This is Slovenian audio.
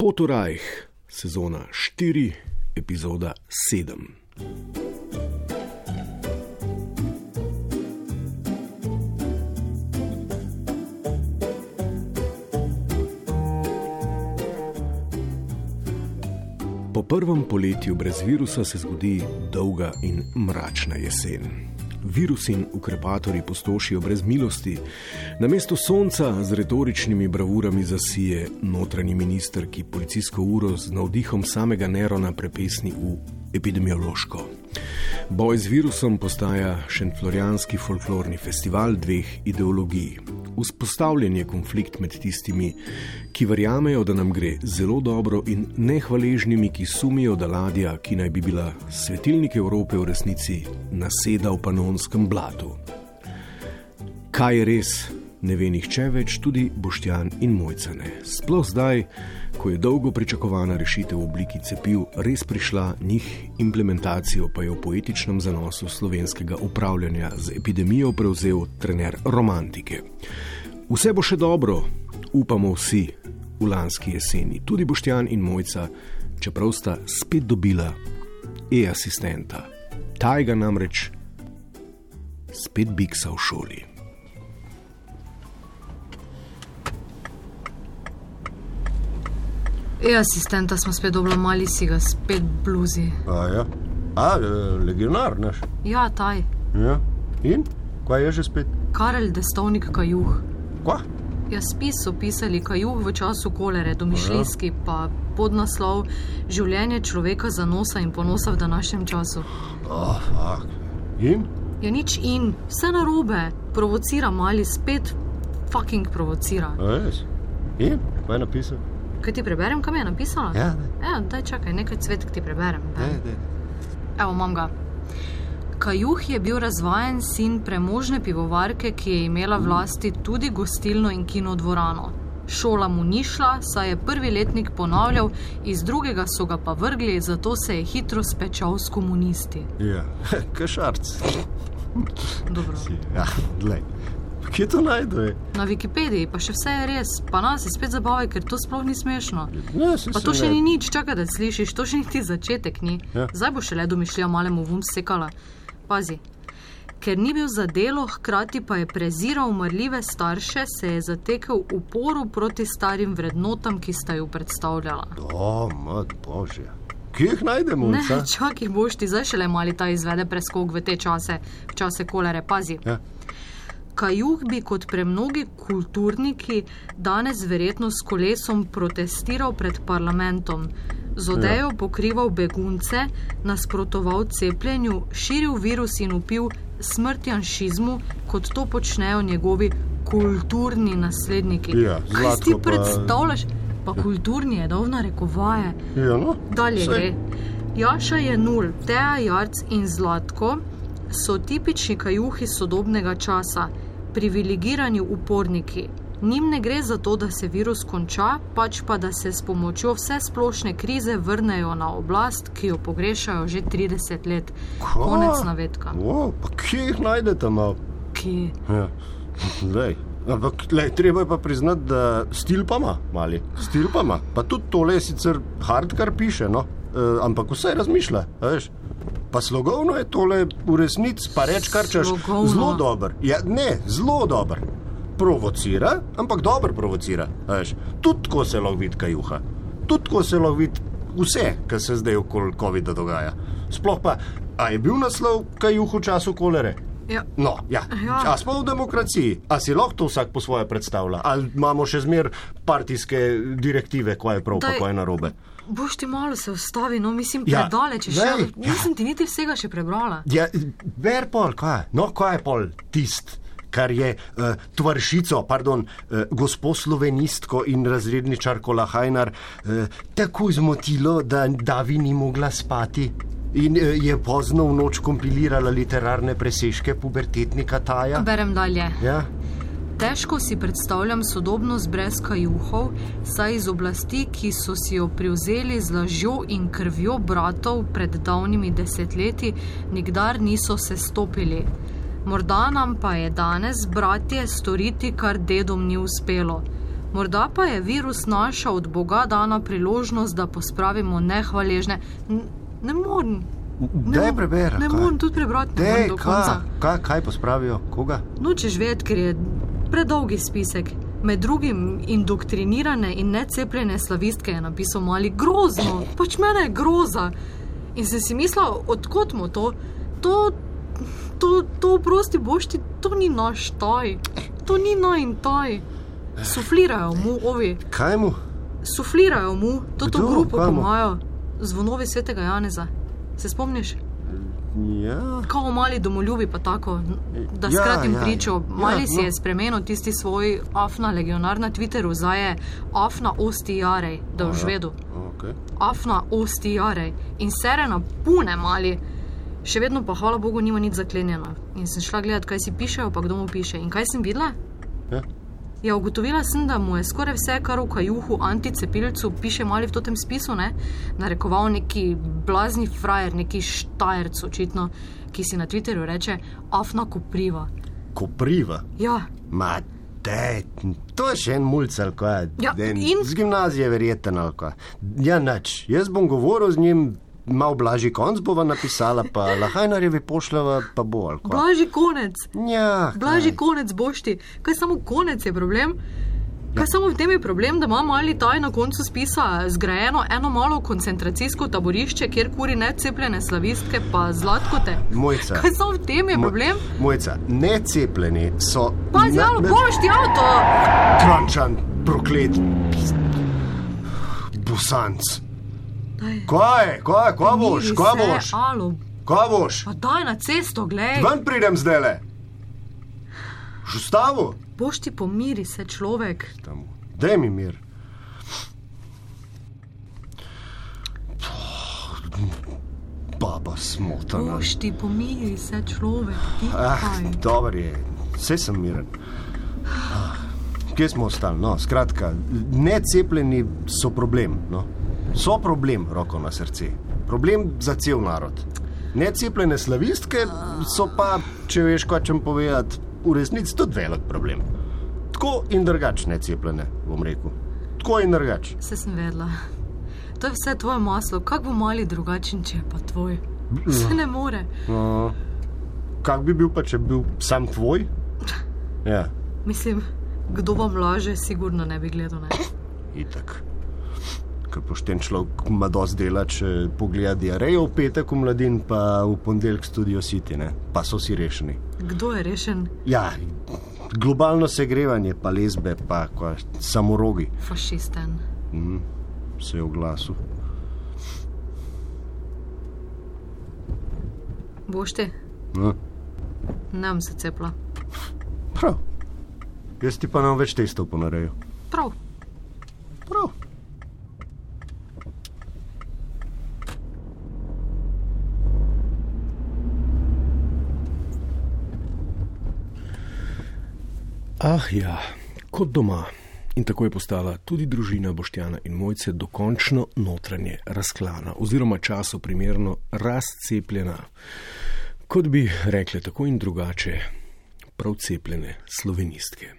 Potorajh, sezona 4, epizoda 7. Po prvem poletju brez virusa se zgodi dolga in mračna jesen. Virus in ukrepatori postošijo brez milosti, namesto sonca z retoričnimi bravurami zasije notranji minister, ki policijsko uro z navdihom samega Nerona prepesni v epidemiološko. Boj z virusom postaja šentflorijanski folklorni festival dveh ideologij. Vzpostavljen je konflikt med tistimi, ki verjamejo, da nam gre zelo dobro, in nehvaležnimi, ki sumijo, da ladja, ki naj bi bila svetilnik Evrope, v resnici naseda v panonskem blatu. Kaj je res, ne ve nihče več, tudi Boštjan in Mojcane. Sploh zdaj, ko je dolgo pričakovana rešitev v obliki cepiv res prišla, njih implementacijo pa je v poetičnem zanosu slovenskega upravljanja z epidemijo prevzel trener romantike. Vse bo še dobro, upamo vsi v lanski jeseni, tudi Boštjan in Mojca, čeprav sta spet dobila e-asistenta. Tajga namreč spet biksa v šoli. E, asistenta smo spet dobili, mali si ga, spet bluzi. A, ja. A e, legionar, naš. Ja, taj, Ja. In? Kaj je že spet? Karel Destovnik Kajuh. Kva? Ja, spis so pisali Kajuh v času kolere, domišljijski, pa podnaslov Življenje človeka za nosa in ponosa v današnjem času. Oh. In? Ja, nič in, vse narobe, provocira mali, spet fucking provocira. A, res? In? Kaj je napisal? Kaj ti preberem, kam je napisala? Ja, ne. Ja, daj čakaj, nekaj cvetk ti preberem. Ne, ne. Evo, imam ga. Kajuh je bil razvajen sin premožne pivovarke, ki je imela vlasti tudi gostilno in kinodvorano. Šola mu ni šla, saj je prvi letnik ponavljal, iz drugega so ga pa vrgli, zato se je hitro spečal s komunisti. Ja, kašarc. Dobro. Ja, glej. Kje to najde? Na Wikipediji pa še vse je res, pa nas je spet zabavaj, ker to sploh ni smešno. Ne, si Pa to še ni nič, čakaj, da slišiš, to še niti začetek ni. Ja. Zdaj bo šele domišljija malemu vum sekala. Pazi. Ker ni bil za delo, hkrati pa je preziral umrljive starše, se je zatekel uporu proti starim vrednotam, ki sta ju predstavljala. O, mat božja. Kje jih najdemo? Ne, čakaj, boš ti zdaj šele mali ta izvede preskok v te čase, v čase kolere, pazi. Ja. Kajuh bi kot premnogi kulturniki danes verjetno s kolesom protestiral pred parlamentom, z odejo pokrival begunce, nasprotoval cepljenju, širil virus in upil smrt janšizmu, kot to počnejo njegovi kulturni nasledniki. Ja, Kaj si ti predstavljaš? Pa kulturni je dal na rekovaje. Ja, no. Dalje Saj- gre. Jaša je nul, Teja Jarc in Zlatko so tipični kajuhi sodobnega časa, privilegirani uporniki. Njim ne gre za to, da se virus konča, pač pa da se s pomočjo vse splošne krize vrnejo na oblast, ki jo pogrešajo že 30 let. Kva? Konec navedka. O, pa kje jih najdete malo? Ki Ja. Lej. Ampak, lej, treba je pa priznati, da stil pa ima, mali. Stil pa ima. Pa tudi tole sicer hard, kar piše, no? e, ampak vse razmišlja, veš. Pa slogovno je tole v resnici, pa reč kar češ. Slogovno? Zelo dober. Ja, ne, zelo dober. Provocira, ampak dobro provocira. Tudi ko se lahko vidi kajuha, tudi ko se lahko vidi vse, kar se zdaj okoli COVID-a dogaja. Sploh pa, a je bil naslov kajuh v času kolere? Ja. No, ja. Ja. A smo v demokraciji, a si lahko to vsak po svoje predstavlja? Ali imamo še zmer partijske direktive, kaj je prav, pa Daj. kaj je narobe? Boš ti malo se ustavi, no mislim, Ja, predaleč je glej, še. Nisem ti niti vsega še prebrala. Ja, ver pol, kaj? No, kaj je pol tist? Kar je uh, tvršico, pardon, uh, gospo slovenistko in razredničarko Lahajnar uh, tako zmotilo, da Davi ni mogla spati in uh, je pozno v noč kompilirala literarne presežke pubertetnika Taja. Berem dalje. Ja, Težko si predstavljam sodobnost brez kajuhov, saj iz oblasti, ki so si jo prevzeli z lažjo in krvjo bratov pred davnimi desetletji, nikdar niso se stopili. Morda nam pa je danes, bratje, storiti, kar dedom ni uspelo. Morda pa je virus naša od Boga dana priložnost, da pospravimo nehvaležne. Ne morem. Daj preberi. Ne morem tudi prebrati, ne Dej, morem do konca. kaj, kaj, kaj pospravijo, koga? Nočeš vedeti, ker je predolgi spisek. Med drugim indoktrinirane in necepljene slavistke je napisal mali grozno, pač mene je groza. In sem si mislil, odkot mu to, to, to, to prosti bošti, to ni naš taj, to ni naj in taj. Suflirajo mu, ovi, Kaj mu? suflirajo mu, to to grupo, imajo zvonovi svetega Janeza. Se spomniš? Ja. Kao mali domoljubi, pa tako, da Ja, skratim ja, pričo. ja, Mali si no. je spremenil tisti svoj afna legionar na Twitterju, zdaj je afna osti jarej, da v žvedu. Okay. Afna osti jarej in serena pune mali. Še vedno pa, hvala Bogu, nima nič zaklenjeno. In sem šla gledat, kaj si pišejo, pa kdo mu piše. In kaj sem videla? Ja. Ja, ugotovila sem, da mu je skoraj vse, kar v kajuhu anticepilcu piše mali v tem spisu, ne? narekoval neki blazni frajer, neki štajerc, očitno, ki si na Twitterju reče afna kopriva. Kopriva. Ja, Ma, dej, to je še en mulcel, kaj je. Ja, En in? Z gimnazije verjeten ali kaj. Ja, nič. Jaz bom govoril z njim, malo blažji konc bova napisala, pa lahajnarjevi pošljava, pa bo ali kaj. blažji konec, Ja, blažji konec bošti. Kaj samo konec je problem? Kaj samo v tem je problem, da ima mali taj na koncu spisa zgrajeno eno malo koncentracijsko taborišče, kjer kuri necepljene slavistke pa zlatkote? Mojca. Kaj samo v tem je Mo- problem? Mojca, necepljeni so. Pazi, alo, na- bošti avto! Krančan, proklet. Busanc. Daj, Kaj, kaj, kaj boš, kaj boš, Alo, kaj boš? pa daj na cesto, glej. Ven pridem zdaj le. Žustavu? Boš ti pomiri se človek. Daj mi mir. Baba smotana. Boš ti pomiri se človek. Ah, dober je, vse sem miren. Ah, Kje smo ostali? No, skratka, necepljeni so problem. No. So problem, roko na srce. Problem za cel narod. Necepljene slavistke so pa, če veš, kaj čem povedati, v resnici tudi velik problem. Tako in drugače necepljene, bom rekel. Tako in drugače. Vse sem vedela. To je vse tvoje maslo. Kako bo mali drugačen, če je pa tvoj? Se ne more. No, kak bi bil pa, če bi bil sam tvoj? Ja, Mislim, kdo vam laže, sigurno ne bi gledal. Ne? itak. Ker pošten človek ima dosti dela, če pogleda diarejo v petek v mladin, pa v ponedeljek studio City, ne? pa so si rešeni. Kdo je rešen? Ja, globalno segrevanje, pa lesbe, pa kva, samorogi, Fašisten. mhm. se je v glasu. Boš ti? Ne bom se cepla. Prav. Jaz ti pa nam več testov ponarejo. Prav. Prav. Ah, ja, kot doma. In tako je postala tudi družina Boštjana in Mojce dokončno notranje razklana, oziroma času primerno razcepljena. Kot bi rekle tako in drugače, prav cepljene slovenistke.